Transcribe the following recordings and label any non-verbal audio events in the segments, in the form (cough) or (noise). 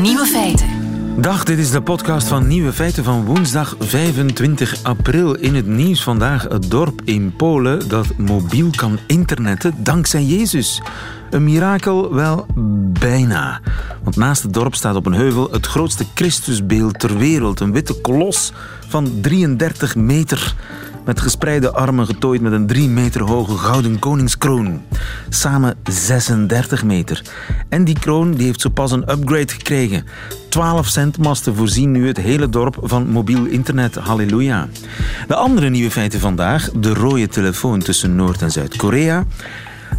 Nieuwe feiten. Dag, dit is de podcast van Nieuwe Feiten van woensdag 25 april. In het nieuws vandaag het dorp in Polen dat mobiel kan internetten dankzij Jezus. Een mirakel? Wel, bijna. Want naast het dorp staat op een heuvel het grootste Christusbeeld ter wereld. Een witte kolos van 33 meter met gespreide armen getooid met een 3 meter hoge gouden koningskroon. Samen 36 meter. En die kroon die heeft zo pas een upgrade gekregen. 12 centmasten voorzien nu het hele dorp van mobiel internet. Halleluja. De andere nieuwe feiten vandaag. De rode telefoon tussen Noord- en Zuid-Korea.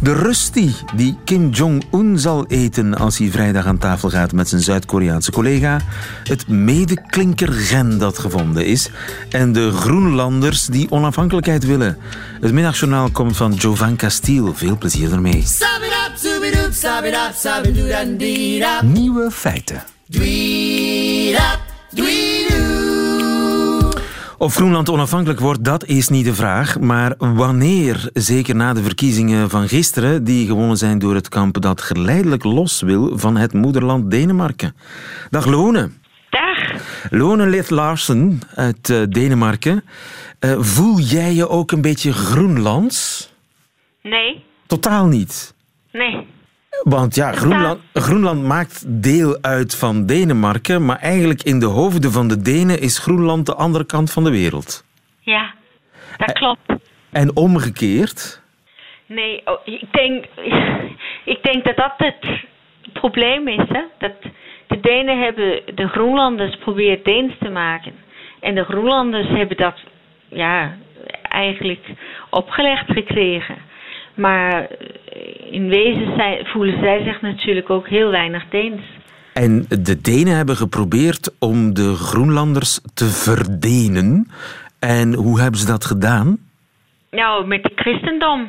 De Rusty die Kim Jong-un zal eten als hij vrijdag aan tafel gaat met zijn Zuid-Koreaanse collega. Het medeklinkergen dat gevonden is. En de Groenlanders die onafhankelijkheid willen. Het middagjournaal komt van Jovan Castiel. Veel plezier ermee. Nieuwe feiten. Of Groenland onafhankelijk wordt, dat is niet de vraag. Maar wanneer, zeker na de verkiezingen van gisteren, die gewonnen zijn door het kamp dat geleidelijk los wil van het moederland Denemarken. Dag Lone. Dag. Lone Lith Larsen uit uh, Denemarken. Uh, voel jij je ook een beetje Groenlands? Nee. Totaal niet? Nee. Want ja, Groenland, Groenland, maakt deel uit van Denemarken, maar eigenlijk in de hoofden van de Denen is Groenland de andere kant van de wereld. Ja, dat klopt. En omgekeerd? Nee, oh, ik, denk, ik denk dat dat het probleem is. Hè? Dat de Denen hebben de Groenlanders probeert Deens te maken. En de Groenlanders hebben dat ja, eigenlijk opgelegd gekregen. Maar in wezen voelen zij zich natuurlijk ook heel weinig Deens. En de Denen hebben geprobeerd om de Groenlanders te verdenen. En hoe hebben ze dat gedaan? Nou, met het christendom.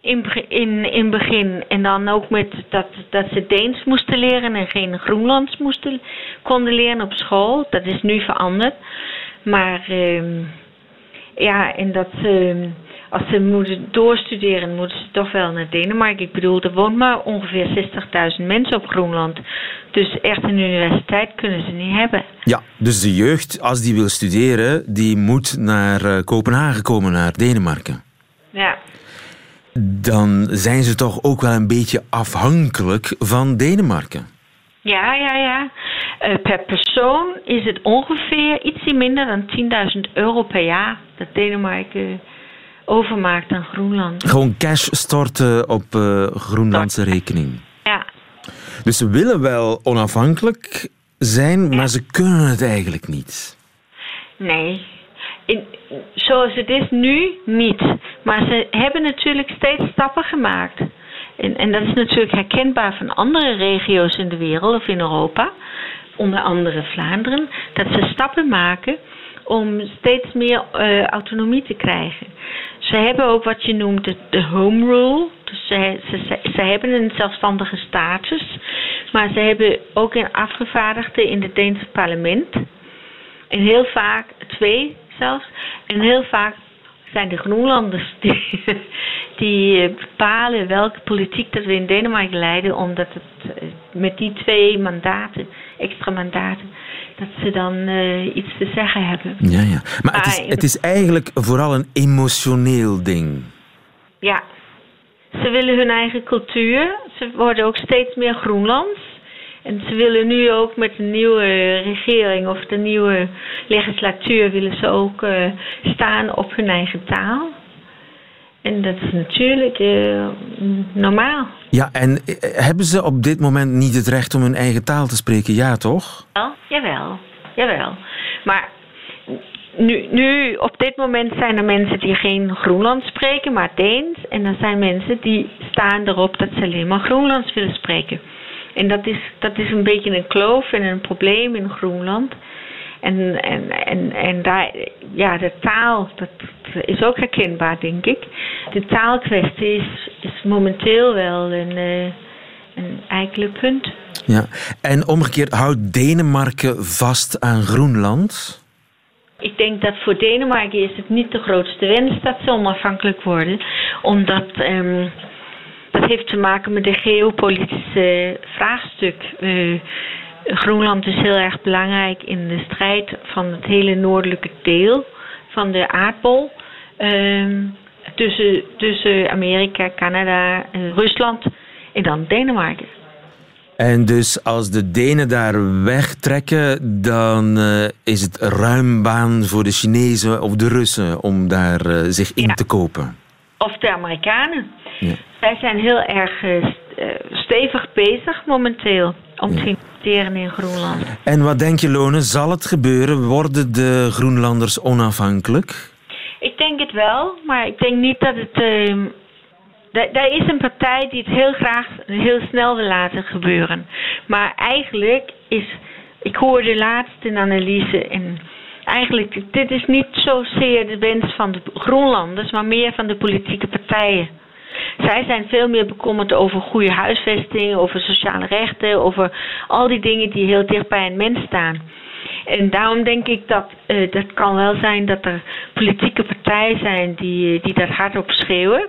In, in, in begin. En dan ook met dat, dat ze Deens moesten leren en geen Groenlands moesten, konden leren op school. Dat is nu veranderd. Maar uh, ja, en dat ze als ze moeten doorstuderen, moeten ze toch wel naar Denemarken. Ik bedoel, er woont maar ongeveer 60.000 mensen op Groenland. Dus echt een universiteit kunnen ze niet hebben. Ja, dus de jeugd, als die wil studeren, die moet naar uh, Kopenhagen komen, naar Denemarken. Ja. Dan zijn ze toch ook wel een beetje afhankelijk van Denemarken. Ja, ja, ja. Uh, per persoon is het ongeveer ietsje minder dan 10.000 euro per jaar dat Denemarken overmaakt aan Groenland. Gewoon cash storten op uh, Groenlandse rekening. Ja. Dus ze willen wel onafhankelijk zijn, maar ze kunnen het eigenlijk niet. Nee. In, zoals het is nu niet. Maar ze hebben natuurlijk steeds stappen gemaakt. En, en dat is natuurlijk herkenbaar van andere regio's in de wereld of in Europa. Onder andere Vlaanderen. Dat ze stappen maken om steeds meer uh, autonomie te krijgen. Ze hebben ook wat je noemt de, home rule. Dus ze, ze, ze, hebben een zelfstandige status. Maar ze hebben ook een afgevaardigde in het Deense parlement. En heel vaak, twee zelfs. En heel vaak zijn de Groenlanders (laughs) die, die bepalen welke politiek dat we in Denemarken leiden. Omdat het met die twee mandaten, extra mandaten dat ze dan uh, iets te zeggen hebben. Ja, ja. Maar, maar het, is, het is eigenlijk vooral een emotioneel ding. Ja. Ze willen hun eigen cultuur. Ze worden ook steeds meer Groenlands. En ze willen nu ook met de nieuwe regering of de nieuwe legislatuur willen ze ook uh, staan op hun eigen taal. En dat is natuurlijk uh, normaal. Ja, en hebben ze op dit moment niet het recht om hun eigen taal te spreken? Ja, toch? Wel, jawel, jawel. Maar nu, nu, op dit moment zijn er mensen die geen Groenlands spreken, maar Deens. En er zijn mensen die staan erop dat ze alleen maar Groenlands willen spreken. En dat is, dat is een beetje een kloof en een probleem in Groenland. En, en, en, en daar, ja, de taal, dat is ook herkenbaar, denk ik. De taalkwestie is, is momenteel wel een, uh, een punt. Ja, en omgekeerd, houdt Denemarken vast aan Groenland? Ik denk dat voor Denemarken is het niet de grootste wens dat ze onafhankelijk worden. Omdat um, dat heeft te maken met de geopolitische vraagstuk. Uh, Groenland is heel erg belangrijk in de strijd van het hele noordelijke deel van de aardbol. Ehm, tussen, tussen Amerika, Canada, Rusland en dan Denemarken. En dus als de Denen daar wegtrekken, dan uh, is het ruim baan voor de Chinezen of de Russen om daar uh, zich in Ja. te kopen. Of de Amerikanen. Ja. Zij zijn heel erg eh, eh, stevig bezig momenteel om te investeren in Groenland. En wat denk je, Lone, zal het gebeuren? Worden de Groenlanders onafhankelijk? Ik denk het wel, maar ik denk niet dat het. ehm da- daar is een partij die het heel graag heel snel wil laten gebeuren. Maar eigenlijk is. Ik hoorde laatst een analyse en. Eigenlijk, dit is niet zozeer de wens van de Groenlanders, maar meer van de politieke partijen. Zij zijn veel meer bekommerd over goede huisvesting, over sociale rechten, over al die dingen die heel dicht bij een mens staan. En daarom denk ik dat eh, dat kan wel zijn dat er politieke partijen zijn die, die dat hardop schreeuwen.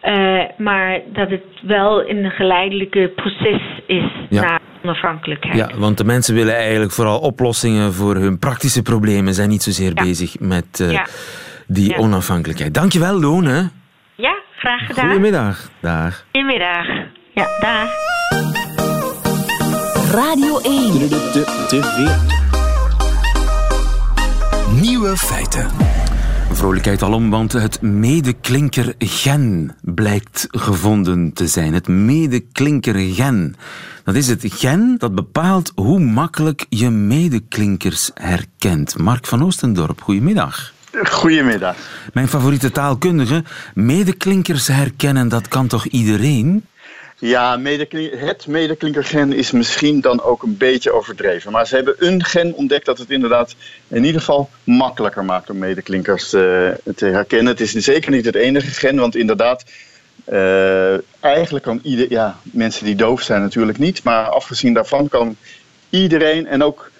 Eh, maar dat het wel een geleidelijke proces is Ja. naar onafhankelijkheid. Ja, want de mensen willen eigenlijk vooral oplossingen voor hun praktische problemen, zijn niet zozeer Ja. bezig met eh, Ja. die onafhankelijkheid. Dankjewel, Lone. Graag gedaan. Goedemiddag. Dag. Goedemiddag. Ja, dag. Radio 1. Nieuwe feiten. Vrolijkheid alom, want het medeklinker-gen blijkt gevonden te zijn. Het medeklinker-gen. Dat is het gen dat bepaalt hoe makkelijk je medeklinkers herkent. Mark van Oostendorp, goedemiddag. Goedemiddag. Mijn favoriete taalkundige. Medeklinkers herkennen, dat kan toch iedereen? Ja, het medeklinkergen is misschien dan ook een beetje overdreven. Maar ze hebben een gen ontdekt dat het inderdaad in ieder geval makkelijker maakt om medeklinkers eh, te herkennen. Het is zeker niet het enige gen, want inderdaad, eh, eigenlijk kan ieder, ja, mensen die doof zijn natuurlijk niet, maar afgezien daarvan kan iedereen en ook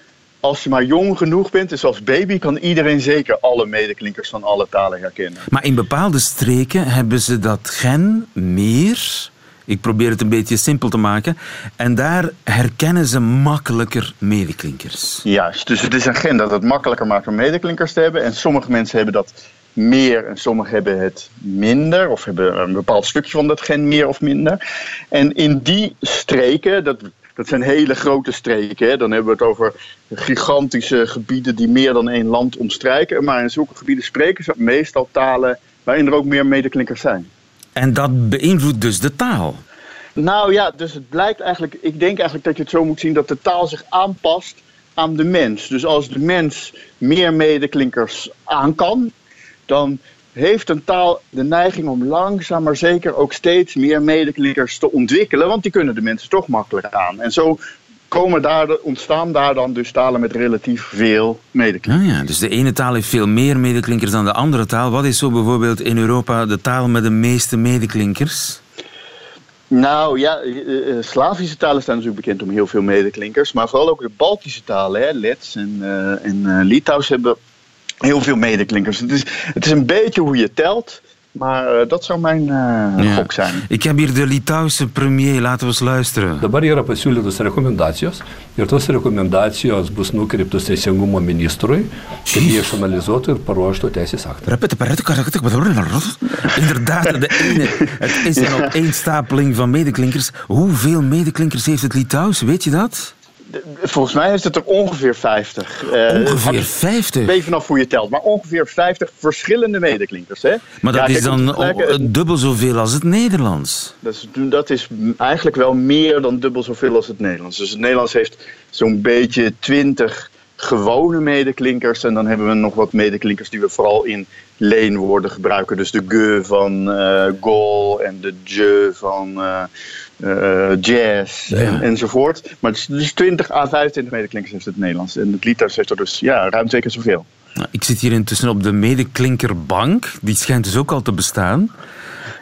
als je maar jong genoeg bent, dus als baby, kan iedereen zeker alle medeklinkers van alle talen herkennen. Maar in bepaalde streken hebben ze dat gen meer. Ik probeer het een beetje simpel te maken. En daar herkennen ze makkelijker medeklinkers. Juist, dus het is een gen dat het makkelijker maakt om medeklinkers te hebben. En sommige mensen hebben dat meer en sommigen hebben het minder. Of hebben een bepaald stukje van dat gen meer of minder. En in die streken, dat, dat zijn hele grote streken. Hè, dan hebben we het over gigantische gebieden die meer dan één land omstrijken. Maar in zulke gebieden spreken ze meestal talen waarin er ook meer medeklinkers zijn. En dat beïnvloedt dus de taal. Nou ja, dus het blijkt eigenlijk, ik denk eigenlijk dat je het zo moet zien dat de taal zich aanpast aan de mens. Dus als de mens meer medeklinkers aan kan, dan heeft een taal de neiging om langzaam maar zeker ook steeds meer medeklinkers te ontwikkelen, want die kunnen de mensen toch makkelijker aan. En zo komen daar, ontstaan daar dan dus talen met relatief veel medeklinkers. Ah ja, dus de ene taal heeft veel meer medeklinkers dan de andere taal. Wat is zo bijvoorbeeld in Europa de taal met de meeste medeklinkers? Nou ja, eh, eh, Slavische talen staan natuurlijk bekend om heel veel medeklinkers. Maar vooral ook de Baltische talen, hè, Lets en, eh en Litouws, hebben heel veel medeklinkers. Het is, het is een beetje hoe je telt, maar eh, dat zou mijn eh, Ja. gok zijn. Ik heb hier de Litouwse premier, laten we eens luisteren. Dabar yra pasiūlytos rekomendacijos ir tos rekomendacijos bus nukreiptos teisingumo ministrui, kad jie išanalizuotų ir paruoštų teisės aktą. Inderdaad, de ene, het is (laughs) een opeenstapeling van medeklinkers. Hoeveel medeklinkers heeft het Litouws, weet je dat? Volgens mij is het er ongeveer 50. Eh, Ongeveer hangt 50. Even vanaf hoe je telt, maar ongeveer 50 verschillende medeklinkers. Hè? Maar dat Ja, is dan dubbel zoveel als het Nederlands. Dat is, dat is eigenlijk wel meer dan dubbel zoveel als het Nederlands. Dus het Nederlands heeft zo'n beetje 20 gewone medeklinkers. En dan hebben we nog wat medeklinkers die we vooral in leenwoorden gebruiken. Dus de ge van eh gol en de je van eh, eh, jazz en, enzovoort. Maar het is dus 20 à 25 medeklinkers heeft het Nederlands. En het Litouws heeft er dus ja, ruim twee keer zoveel. Nou, Ik zit hier intussen op de medeklinkerbank. Die schijnt dus ook al te bestaan.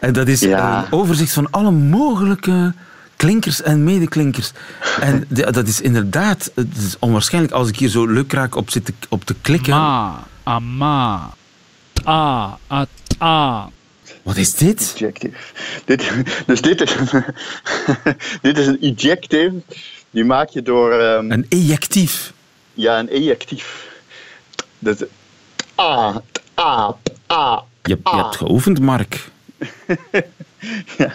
En dat is Ja. een overzicht van alle mogelijke klinkers en medeklinkers. En (laughs) de- dat is inderdaad het is onwaarschijnlijk als ik hier zo lukraak op zit te, op te klikken. Ma, ama, ta, a, ta. Wat is dit? Ejective. Dit, (laughs) dus dit is, (laughs) dit is een ejective. Die maak je door... ehm, Een ejectief. Ja, een ejectief. Dat... A, a, a. Je, je hebt geoefend, Mark. (laughs) Ja,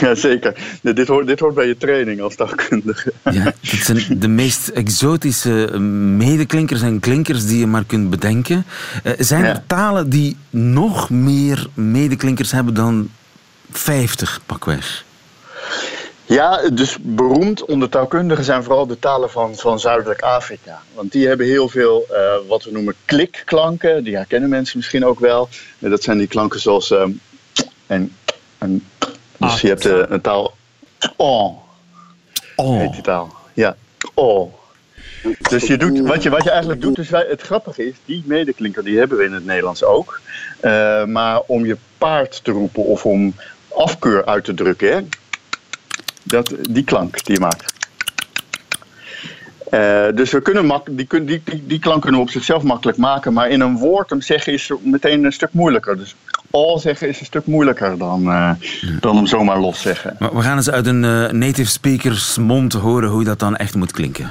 ja zeker. Dit, hoort, dit hoort bij je training als taalkundige. Ja, dit zijn de meest exotische medeklinkers en klinkers die je maar kunt bedenken. Eh, zijn Ja. er talen die nog meer medeklinkers hebben dan 50, pakweg? Ja, dus beroemd onder taalkundigen zijn vooral de talen van, van Zuidelijk Afrika. Want die hebben heel veel eh, wat we noemen klikklanken. Die herkennen mensen misschien ook wel. Dat zijn die klanken zoals. ehm, en, en, dus je hebt eh, een taal. Oh, Oh, heet die taal. Ja, oh. Dus je doet, wat, je, wat je eigenlijk doet, is wij, het grappige is, die medeklinker die hebben we in het Nederlands ook. Eh, maar om je paard te roepen of om afkeur uit te drukken, hè, dat, die klank die je maakt. Eh, dus we kunnen mak die, kun- die, die, die klank kunnen we op zichzelf makkelijk maken, maar in een woord hem zeggen is meteen een stuk moeilijker. Dus al zeggen is een stuk moeilijker dan, eh, dan hem zomaar los zeggen. maar we gaan eens uit een eh, native speakers mond horen hoe dat dan echt moet klinken.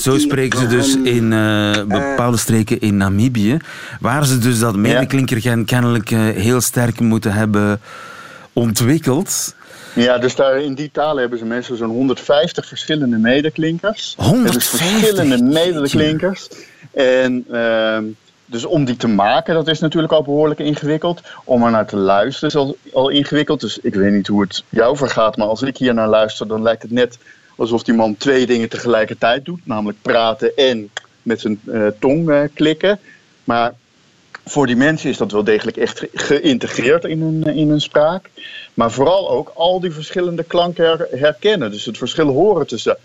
Zo spreken ze dus in eh, bepaalde streken in Namibië, waar ze dus dat medeklinkergen kennelijk eh, heel sterk moeten hebben ontwikkeld. Ja, dus daar in die talen hebben ze mensen zo'n 150 verschillende medeklinkers. 150? Dus verschillende medeklinkers. En ehm, dus om die te maken, dat is natuurlijk al behoorlijk ingewikkeld. Om er naar te luisteren is al, al ingewikkeld. Dus ik weet niet hoe het jou vergaat, maar als ik hier naar luister, dan lijkt het net alsof die man twee dingen tegelijkertijd doet. Namelijk praten en met zijn eh, tong eh, klikken. Maar voor die mensen is dat wel degelijk echt ge- geïntegreerd in hun, in hun spraak. Maar vooral ook al die verschillende klanken her- herkennen. Dus het verschil horen tussen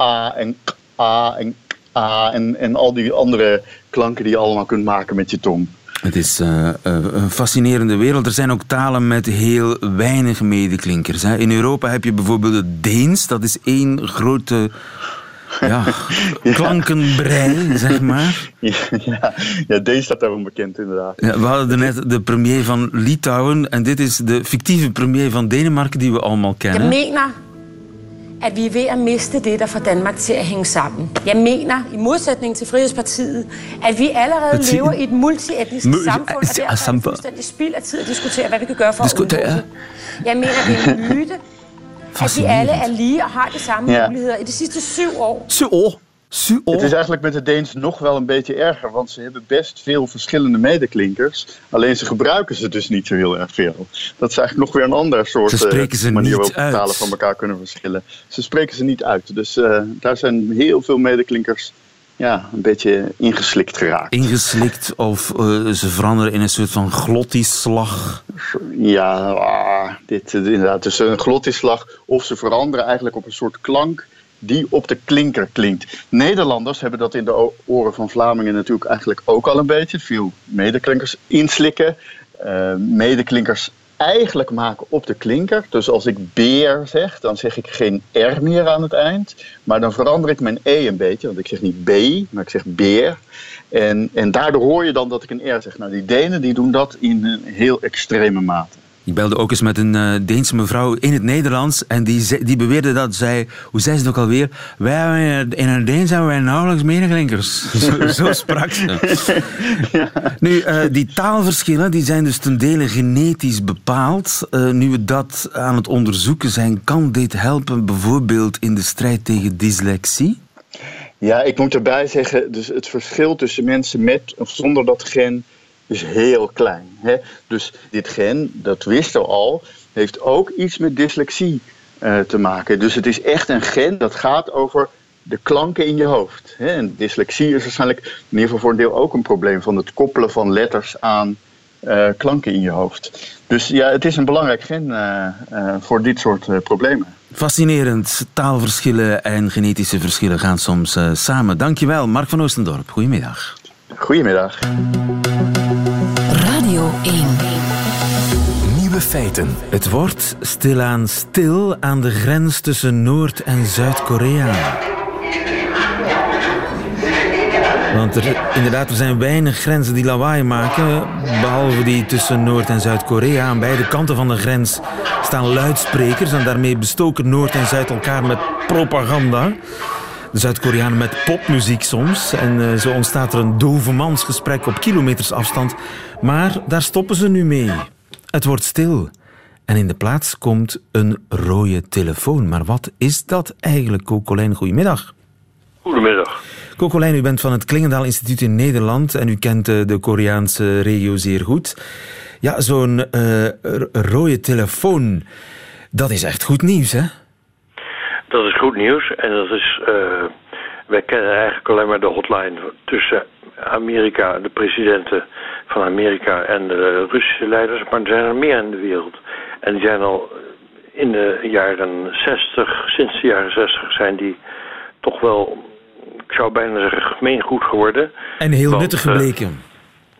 a en a en a en, en al die andere klanken die je allemaal kunt maken met je tong. Het is eh, eh, een fascinerende wereld. Er zijn ook talen met heel weinig medeklinkers. Hè. In Europa heb je bijvoorbeeld het Deens. Dat is één grote ja, (laughs) klankenbrei, zeg maar. (laughs) Ja, ja, ja deze staat daarom bekend inderdaad. Ja, we hadden net de premier van Litouwen. En dit is de fictieve premier van Denemarken die we allemaal kennen. mener, at vi er ved at miste det, der får Danmark til at hænge sammen. Jeg mener, i modsætning til Frihedspartiet, at vi allerede Partiet? lever i et multietnisk Mul- samfund, og altså, derfor er det fuldstændig spild af tid at diskutere, hvad vi kan gøre for at undgå det. Jeg mener, det er en myte, (laughs) at vi alle er lige og har de samme Ja. muligheder. I de sidste syv år Zo, Het is eigenlijk met de Deens nog wel een beetje erger, want ze hebben best veel verschillende medeklinkers. Alleen ze gebruiken ze dus niet zo heel erg veel. Dat is eigenlijk nog weer een ander soort Ze eh, ze manier waarop uit. talen van elkaar kunnen verschillen. Ze spreken ze niet uit. Dus eh, daar zijn heel veel medeklinkers ja, een beetje ingeslikt geraakt. Ingeslikt of eh, ze veranderen in een soort van glottisslag. Ja, ah, dit inderdaad. Dus een glottisslag. Of ze veranderen eigenlijk op een soort klank die op de klinker klinkt. Nederlanders hebben dat in de oren van Vlamingen natuurlijk eigenlijk ook al een beetje. Veel medeklinkers inslikken. eh, medeklinkers eigenlijk maken op de klinker. Dus als ik beer zeg, dan zeg ik geen R meer aan het eind. Maar dan verander ik mijn E een beetje. Want ik zeg niet B, maar ik zeg beer. En, en daardoor hoor je dan dat ik een R zeg. Nou, die Denen die doen dat in een heel extreme mate. Ik belde ook eens met een eh, Deense mevrouw in het Nederlands. En die, ze- die beweerde dat zij, hoe zei ze het ook alweer? Wij in het Deens hebben wij nauwelijks medeklinkers. (laughs) zo, zo sprak ze. (laughs) Nu, eh, die taalverschillen die zijn dus ten dele genetisch bepaald. Eh, nu we dat aan het onderzoeken zijn, kan dit helpen bijvoorbeeld in de strijd tegen dyslexie? Ja, ik moet erbij zeggen, dus het verschil tussen mensen met of zonder dat gen is heel klein. Hè? Dus dit gen, dat wisten we al, heeft ook iets met dyslexie eh, te maken. Dus het is echt een gen dat gaat over de klanken in je hoofd. Hè? En dyslexie is waarschijnlijk in ieder geval voor een deel ook een probleem van het koppelen van letters aan eh, klanken in je hoofd. Dus ja, het is een belangrijk gen eh, voor dit soort problemen. Fascinerend. Taalverschillen en genetische verschillen gaan soms samen. Dankjewel, Mark van Oostendorp. Goedemiddag. Goedemiddag. Radio 1. Nieuwe feiten. Het wordt stilaan stil aan de grens tussen Noord- en Zuid-Korea. Want er, inderdaad, er zijn weinig grenzen die lawaai maken, behalve die tussen Noord- en Zuid-Korea. Aan beide kanten van de grens staan luidsprekers en daarmee bestoken Noord en Zuid elkaar met propaganda. De Zuid-Koreanen met popmuziek soms. En eh, zo ontstaat er een dovemansgesprek op kilometers afstand. Maar daar stoppen ze nu mee. Het wordt stil. En in de plaats komt een rode telefoon. Maar wat is dat eigenlijk, Kokolijn? Goedemiddag. Goedemiddag. Kokolijn, u bent van het Klingendaal Instituut in Nederland en u kent eh, de Koreaanse regio zeer goed. Ja, zo'n uh, rode telefoon, dat is echt goed nieuws, hè? Dat is goed nieuws en dat is... Uh, wij kennen eigenlijk alleen maar de hotline tussen Amerika, de presidenten van Amerika en de Russische leiders, maar er zijn er meer in de wereld. En die zijn al in de jaren 60, sinds de jaren 60 zijn die toch wel ik zou bijna zeggen, gemeengoed geworden. En heel want, nuttig gebleken.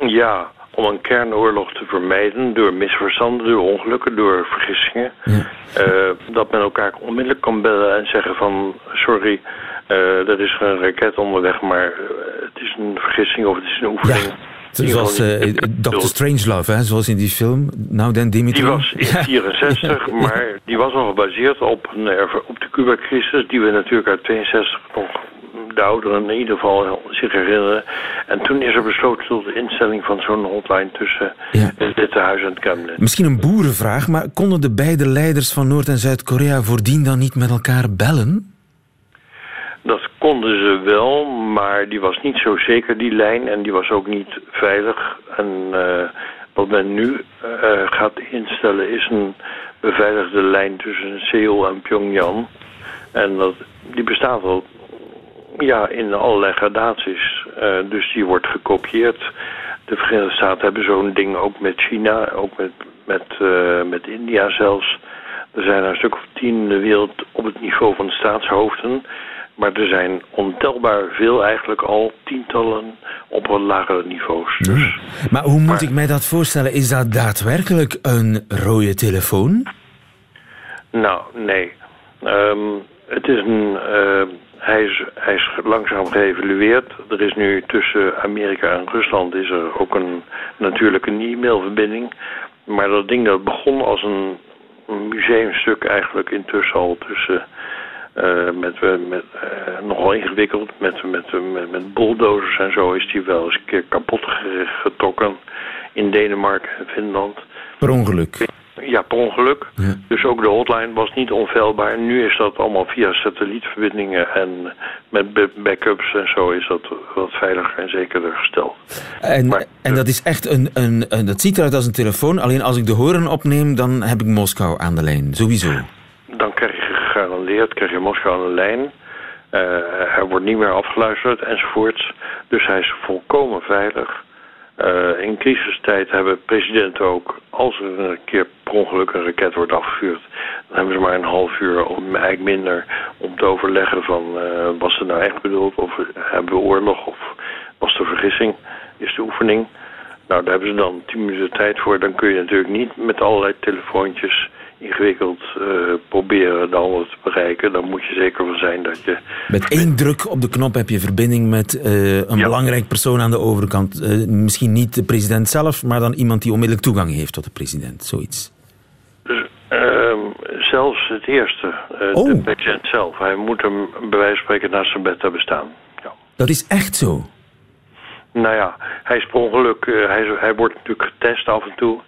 Uh, ja, om een kernoorlog te vermijden door misverstanden, door ongelukken, door vergissingen. Ja. Uh, dat men elkaar onmiddellijk kan bellen en zeggen van sorry, uh, er is een raket onderweg, maar het is een vergissing of het is een oefening. Ja. Zoals uh, Dr. Strangelove, hè? zoals in die film. Nou, dan Dimitri. Die was in 64, (laughs) ja. maar die was al gebaseerd op, een, op de Cuba-crisis... die we natuurlijk uit 62 nog de ouderen in ieder geval zich herinneren. En toen is er besloten tot de instelling van zo'n hotline tussen ja. het Witte Huis en het Kremlin. Misschien een boerenvraag, maar konden de beide leiders van Noord- en Zuid-Korea voordien dan niet met elkaar bellen? Dat konden ze wel, maar die was niet zo zeker, die lijn. En die was ook niet veilig. En uh, wat men nu uh, gaat instellen is een beveiligde lijn tussen Seoul en Pyongyang. En dat, die bestaat al ja, in allerlei gradaties. Uh, dus die wordt gekopieerd. De Verenigde Staten hebben zo'n ding ook met China, ook met, met, uh, met India zelfs. Er zijn er een stuk of tien in de wereld op het niveau van de staatshoofden. Maar er zijn ontelbaar veel eigenlijk al tientallen op wat lagere niveaus. Dus, Maar hoe moet maar, ik mij dat voorstellen? Is dat daadwerkelijk een rode telefoon? Nou, nee. Um, het is een... Uh, hij is, hij is langzaam geëvalueerd. Er is nu tussen Amerika en Rusland is er ook een natuurlijke e-mailverbinding. Maar dat ding dat begon als een, museumstuk eigenlijk intussen al tussen... Uh, met, met, uh, nogal ingewikkeld, met, met, met, met bulldozers en zo is die wel eens een keer kapot getrokken in Denemarken en Finland. Per ongeluk? Ja, per ongeluk. Ja. Dus ook de hotline was niet onfeilbaar. Nu is dat allemaal via satellietverbindingen en met backups en zo is dat wat veiliger en zekerder gesteld. En, maar, en dat is echt een, een, een, dat ziet eruit als een telefoon. Alleen als ik de horen opneem, dan heb ik Moskou aan de lijn. Sowieso. Dan krijg je gegarandeerd, krijg je Moskou aan de lijn. Uh, hij wordt niet meer afgeluisterd enzovoorts. Dus hij is volkomen veilig. Uh, in crisistijd hebben presidenten ook, als er een keer per ongeluk een raket wordt afgevuurd, dan hebben ze maar een half uur, om eigenlijk minder, om te overleggen van uh, was het nou echt bedoeld of hebben we oorlog of was de vergissing, is de oefening. Nou, daar hebben ze dan tien minuten tijd voor. Dan kun je natuurlijk niet met allerlei telefoontjes ingewikkeld uh, proberen de ander te bereiken. Dan moet je zeker van zijn dat je... Met één druk op de knop heb je verbinding met uh, een ja. belangrijk persoon aan de overkant. Uh, misschien niet de president zelf, maar dan iemand die onmiddellijk toegang heeft tot de president. Zoiets. Dus, zelfs het eerste, oh. de president zelf. Hij moet hem bij wijze van spreken naast zijn bed hebben staan. Ja. Dat is echt zo? Nou ja, hij is per ongeluk, hij, hij wordt natuurlijk getest af en toe.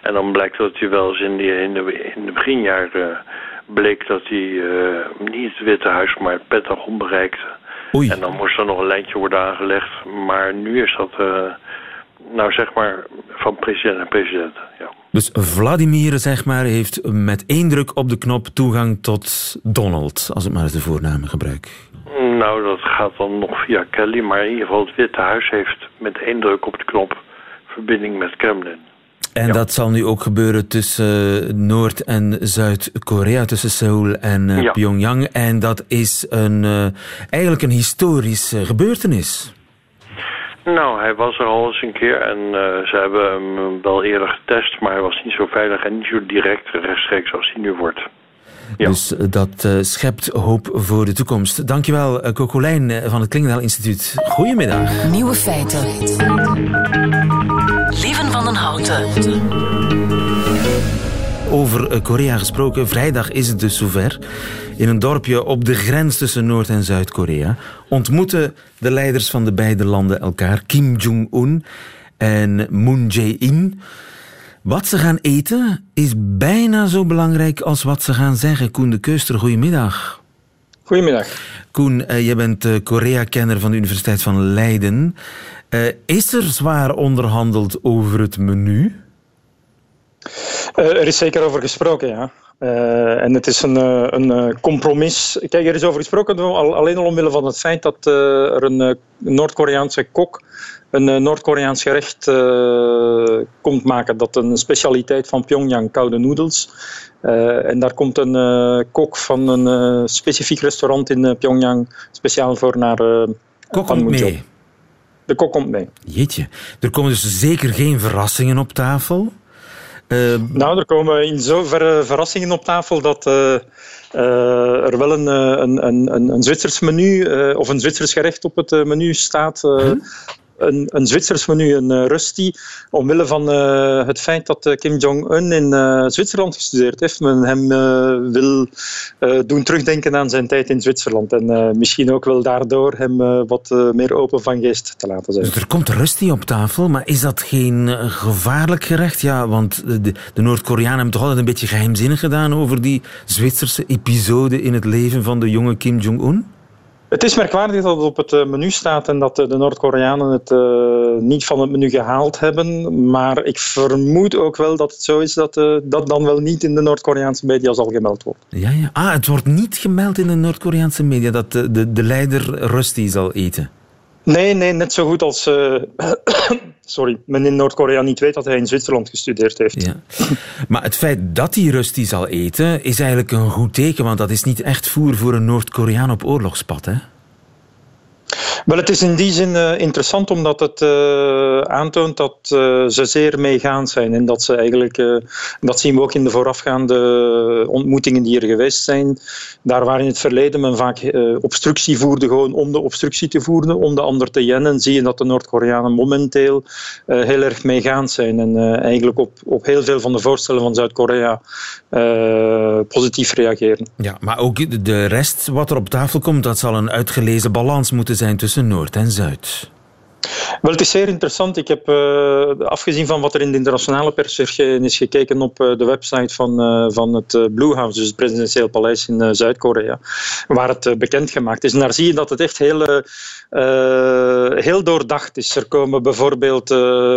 En dan blijkt dat hij wel eens in, die, in, de, in de beginjaren bleek dat hij uh, niet het Witte Huis, maar het Pentagon bereikte. Oei. En dan moest er nog een lijntje worden aangelegd. Maar nu is dat, uh, nou zeg maar, van president en president. Ja. Dus Vladimir, zeg maar, heeft met één druk op de knop toegang tot Donald, als ik maar eens de voornamen gebruik. Nou, dat gaat dan nog via Kelly, maar in ieder geval het Witte Huis heeft met één druk op de knop verbinding met Kremlin. En ja. dat zal nu ook gebeuren tussen Noord- en Zuid-Korea, tussen Seoul en uh, ja. Pyongyang. En dat is een, uh, eigenlijk een historische gebeurtenis. Nou, hij was er al eens een keer en uh, ze hebben hem wel eerder getest, maar hij was niet zo veilig en niet zo direct rechtstreeks als hij nu wordt. Ja. Dus dat uh, schept hoop voor de toekomst. Dankjewel, uh, Cocolijn van het Klingendaal Instituut. Goedemiddag. Nieuwe feiten. Leven van den Houten. Over Korea gesproken, vrijdag is het dus zover. In een dorpje op de grens tussen Noord- en Zuid-Korea ontmoeten de leiders van de beide landen elkaar, Kim Jong-un en Moon Jae-in. Wat ze gaan eten is bijna zo belangrijk als wat ze gaan zeggen. Koen de Keuster, goedemiddag. Goedemiddag. Koen, uh, je bent uh, Korea-kenner van de Universiteit van Leiden. Uh, is er zwaar onderhandeld over het menu? er is zeker over gesproken, ja. Uh, en het is een, een compromis. Kijk, er is over gesproken alleen al omwille van het feit dat er een Noord-Koreaanse kok een Noord-Koreaans gerecht uh, komt maken. Dat een specialiteit van Pyongyang, koude noedels. Uh, en daar komt een uh, kok van een specifiek restaurant in Pyongyang speciaal voor naar Kok komt mee? De kok komt mee. Jeetje. Er komen dus zeker geen verrassingen op tafel? Nou, er komen in zoverre verrassingen op tafel dat uh, er wel een, een, een, een Zwitsers menu uh, of een Zwitsers gerecht op het menu staat. -huh een, een Zwitsers menu, een uh, Rusty, omwille van uh, het feit dat uh, Kim Jong-un in Zwitserland gestudeerd heeft. Men hem wil doen terugdenken aan zijn tijd in Zwitserland. En misschien ook wel daardoor hem wat meer open van geest te laten zijn. Dus er komt Rusty op tafel, maar is dat geen gevaarlijk gerecht? Ja, want de, de Noord-Koreanen hebben toch altijd een beetje geheimzinnig gedaan over die Zwitserse episode in het leven van de jonge Kim Jong-un? Het is merkwaardig dat het op het eh, menu staat en dat de Noord-Koreanen het uh, niet van het menu gehaald hebben. Maar ik vermoed ook wel dat het zo is dat dat dan wel niet in de Noord-Koreaanse media zal gemeld worden. Ja, ja. Ah, het wordt niet gemeld in de Noord-Koreaanse media dat de, de, de leider Rusty zal eten. Nee, nee, net zo goed als uh, (coughs) sorry, men in Noord-Korea niet weet dat hij in Zwitserland gestudeerd heeft. Ja. Maar het feit dat hij Rusty zal eten is eigenlijk een goed teken, want dat is niet echt voer voor een Noord-Koreaan op oorlogspad, hè? Wel, het is in die zin uh, interessant omdat het uh, aantoont dat uh, ze zeer meegaand zijn. En dat ze eigenlijk, dat zien we ook in de voorafgaande ontmoetingen die er geweest zijn. Daar waar in het verleden men vaak obstructie voerde, gewoon om de obstructie te voeren, om de ander te jennen, zie je dat de Noord-Koreanen momenteel heel erg meegaand zijn. En eigenlijk op, op heel veel van de voorstellen van Zuid-Korea positief reageren. Ja, maar ook de rest wat er op tafel komt, dat zal een uitgelezen balans moeten zijn tussen Noord en Zuid. Wel, het is zeer interessant. Ik heb, uh, afgezien van wat er in de internationale pers is gekeken op uh, de website van, uh, van het Blue House, dus het presidentieel paleis in Zuid-Korea, waar het bekendgemaakt is. En daar zie je dat het echt heel, heel doordacht is. Er komen bijvoorbeeld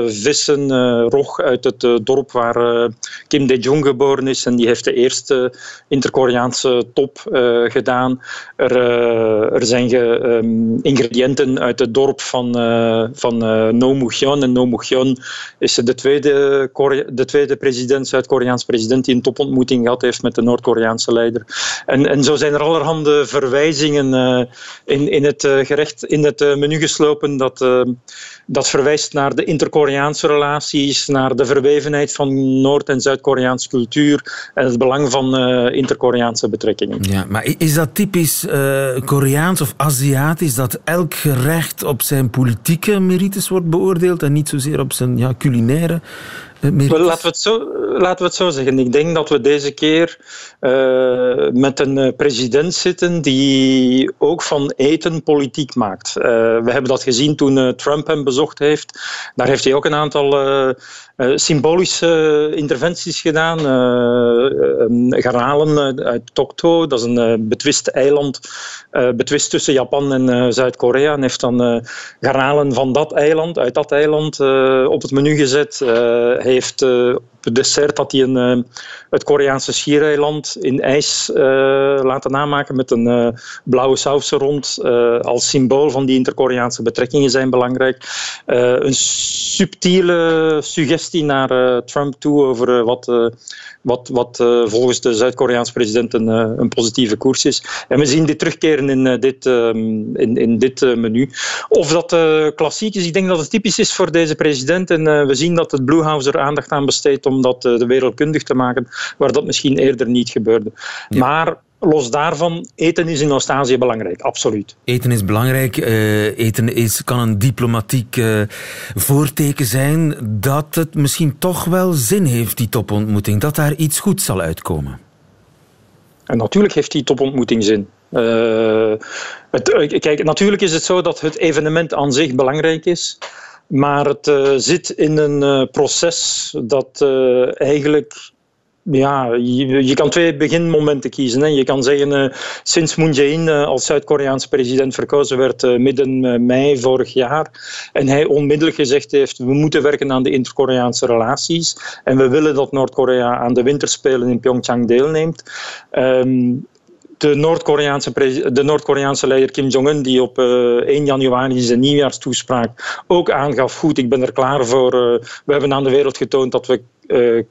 vissen, rog uit het dorp waar Kim Dae-jong geboren is en die heeft de eerste inter-Koreaanse top gedaan. Er, er zijn ge, um, ingrediënten uit het dorp van van uh, No Mugyeon. En No Mugyeon is de tweede, de tweede president, Zuid-Koreaans president, die een topontmoeting gehad heeft met de Noord-Koreaanse leider. En, en zo zijn er allerhande verwijzingen uh, in, in het gerecht, in het menu geslopen dat, dat verwijst naar de inter-Koreaanse relaties, naar de verwevenheid van Noord- en Zuid-Koreaanse cultuur en het belang van inter-Koreaanse betrekkingen. Ja, maar is dat typisch Koreaans of Aziatisch dat elk gerecht op zijn politieke merites wordt beoordeeld en niet zozeer op zijn ja, culinaire Laten, we het zo, laten we het zo zeggen. Ik denk dat we deze keer uh, met een president zitten die ook van eten politiek maakt. Uh, we hebben dat gezien toen Trump hem bezocht heeft. Daar heeft hij ook een aantal symbolische interventies gedaan. garnalen uit Tokto, dat is een betwist eiland, betwist tussen Japan en Zuid-Korea. En heeft dan garnalen van dat eiland, uit dat eiland, op het menu gezet heeft op dessert had hij een, het Koreaanse schiereiland in ijs laten namaken met een blauwe saus rond. als symbool van die interkoreaanse betrekkingen zijn belangrijk. een subtiele suggestie naar Trump toe over wat wat, wat uh, volgens de Zuid-Koreaanse president een, uh, een, positieve koers is. En we zien dit terugkeren in uh, dit, in, in dit menu. Of dat klassiek is, ik denk dat het typisch is voor deze president. En we zien dat het Blue House er aandacht aan besteedt om dat de wereldkundig te maken, waar dat misschien eerder niet gebeurde. Ja. Maar los daarvan, eten is in Oost-Azië belangrijk, absoluut. Eten is belangrijk. Uh, eten is, kan een diplomatiek uh, voorteken zijn dat het misschien toch wel zin heeft, die topontmoeting. Dat daar iets goeds zal uitkomen. En natuurlijk heeft die topontmoeting zin. Uh, het, kijk, natuurlijk is het zo dat het evenement aan zich belangrijk is. Maar het zit in een proces dat eigenlijk ja, je, je, kan twee beginmomenten kiezen. Hè. Je kan zeggen, uh, sinds Moon Jae-in uh, als Zuid-Koreaanse president verkozen werd uh, midden mei vorig jaar, en hij onmiddellijk gezegd heeft, we moeten werken aan de inter-Koreaanse relaties en we willen dat Noord-Korea aan de winterspelen in Pyeongchang deelneemt. Um, de Noord-Koreaanse, Noord-Koreaanse leider Kim Jong-un, die op uh, 1 januari zijn nieuwjaarstoespraak ook aangaf, goed, ik ben er klaar voor. We hebben aan de wereld getoond dat we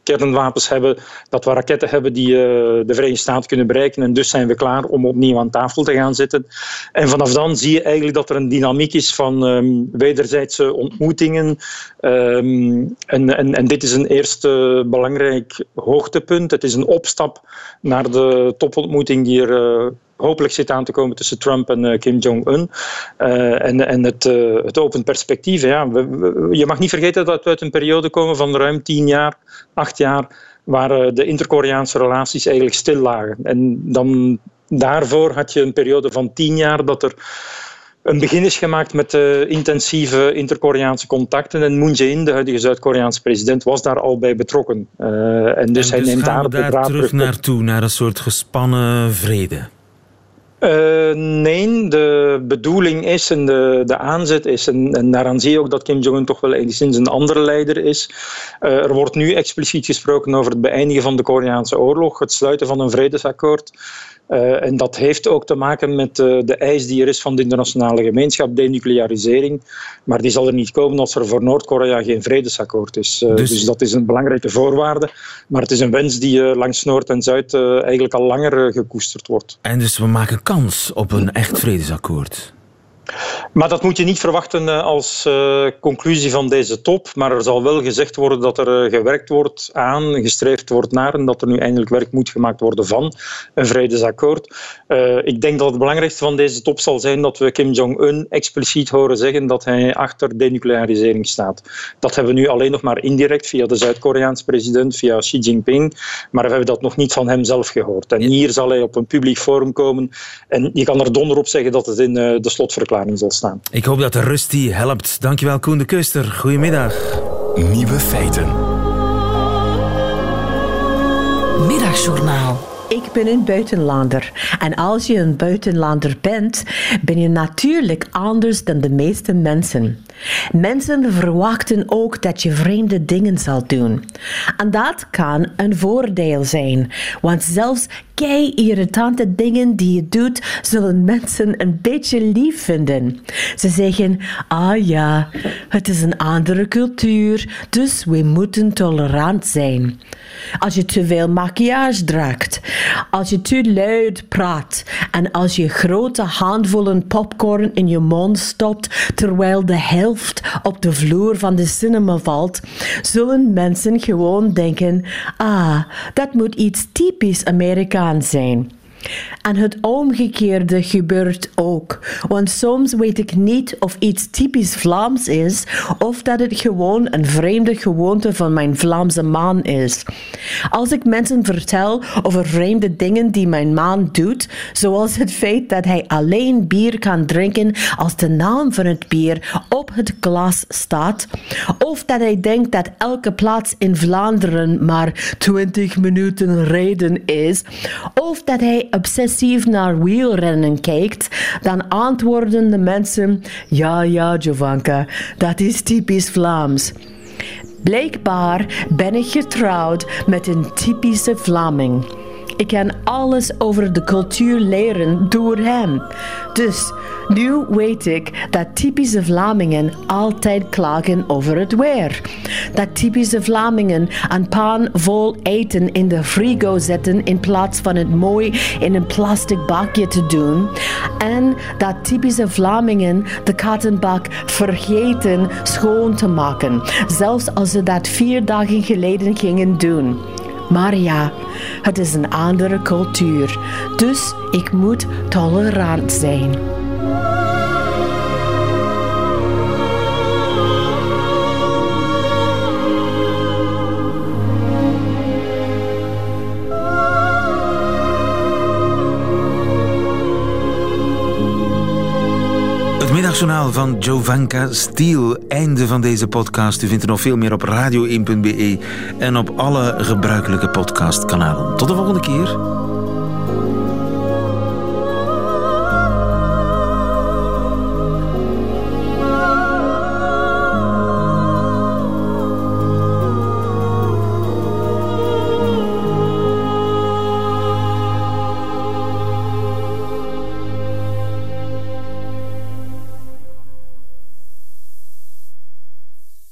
kernwapens hebben, dat we raketten hebben die uh, de Verenigde Staten kunnen bereiken. En dus zijn we klaar om opnieuw aan tafel te gaan zitten. En vanaf dan zie je eigenlijk dat er een dynamiek is van um, wederzijdse ontmoetingen. Um, en, en, en dit is een eerste belangrijk hoogtepunt. Het is een opstap naar de topontmoeting die er uh, hopelijk zit aan te komen tussen Trump en uh, Kim Jong-un. Uh, en en het, uh, het open perspectief. Ja. We, we, je mag niet vergeten dat we uit een periode komen van ruim tien jaar, acht jaar, waar de interkoreaanse relaties eigenlijk stil lagen. En dan daarvoor had je een periode van tien jaar dat er een begin is gemaakt met uh, intensieve interkoreaanse contacten. En Moon Jae-in, de huidige Zuid-Koreaanse president, was daar al bij betrokken. Uh, en dus en hij dus neemt daar, we daar terug naartoe, naar een soort gespannen vrede. Uh, nee, de bedoeling is en de, de aanzet is, en, en daaraan zie je ook dat Kim Jong-un toch wel enigszins een andere leider is. Uh, er wordt nu expliciet gesproken over het beëindigen van de Koreaanse oorlog, het sluiten van een vredesakkoord. Uh, en dat heeft ook te maken met uh, de eis die er is van de internationale gemeenschap, denuclearisering. Maar die zal er niet komen als er voor Noord-Korea geen vredesakkoord is. Uh, dus... dus... dat is een belangrijke voorwaarde. Maar het is een wens die langs Noord en Zuid eigenlijk al langer gekoesterd wordt. En dus we maken kans op een echt vredesakkoord? Maar dat moet je niet verwachten als uh, conclusie van deze top. Maar er zal wel gezegd worden dat er uh, gewerkt wordt aan, gestreefd wordt naar en dat er nu eindelijk werk moet gemaakt worden van een vredesakkoord. Uh, ik denk dat het belangrijkste van deze top zal zijn dat we Kim Jong-un expliciet horen zeggen dat hij achter denuclearisering staat. Dat hebben we nu alleen nog maar indirect via de Zuid-Koreaanse president, via Xi Jinping. Maar we hebben dat nog niet van hem zelf gehoord. En hier zal hij op een publiek forum komen. En je kan er donder op zeggen dat het in de slotverklaring zal staan. Ik hoop dat de rust die helpt. Dankjewel Koen de Kuster. Goedemiddag. Nieuwe feiten. Middagjournaal. Ik ben een buitenlander. En als je een buitenlander bent, ben je natuurlijk anders dan de meeste mensen. Mensen verwachten ook dat je vreemde dingen zal doen. En dat kan een voordeel zijn, want zelfs kei irritante dingen die je doet, zullen mensen een beetje lief vinden. Ze zeggen: Ah ja, het is een andere cultuur, dus we moeten tolerant zijn. Als je te veel maquillage draagt, als je te luid praat en als je grote handvollen popcorn in je mond stopt terwijl de helft op de vloer van de cinema valt, zullen mensen gewoon denken: ah, dat moet iets typisch Amerikaans zijn. En het omgekeerde gebeurt ook. Want soms weet ik niet of iets typisch Vlaams is of dat het gewoon een vreemde gewoonte van mijn Vlaamse man is. Als ik mensen vertel over vreemde dingen die mijn man doet, zoals het feit dat hij alleen bier kan drinken als de naam van het bier op het glas staat, of dat hij denkt dat elke plaats in Vlaanderen maar 20 minuten rijden is, of dat hij obsessief naar wielrennen kijkt, dan antwoorden de mensen: Ja, ja, Jovanka, dat is typisch Vlaams. Blijkbaar ben ik getrouwd met een typische Vlaming. Ik kan alles over de cultuur leren door hem. Dus nu weet ik dat typische Vlamingen altijd klagen over het weer. Dat typische Vlamingen een pan vol eten in de frigo zetten in plaats van het mooi in een plastic bakje te doen. En dat typische Vlamingen de kattenbak vergeten schoon te maken, zelfs als ze dat vier dagen geleden gingen doen. Maar ja, het is een andere cultuur, dus ik moet tolerant zijn. Middagjournaal van Jovanka Stiel. Einde van deze podcast. U vindt er nog veel meer op radio1.be en op alle gebruikelijke podcastkanalen. Tot de volgende keer.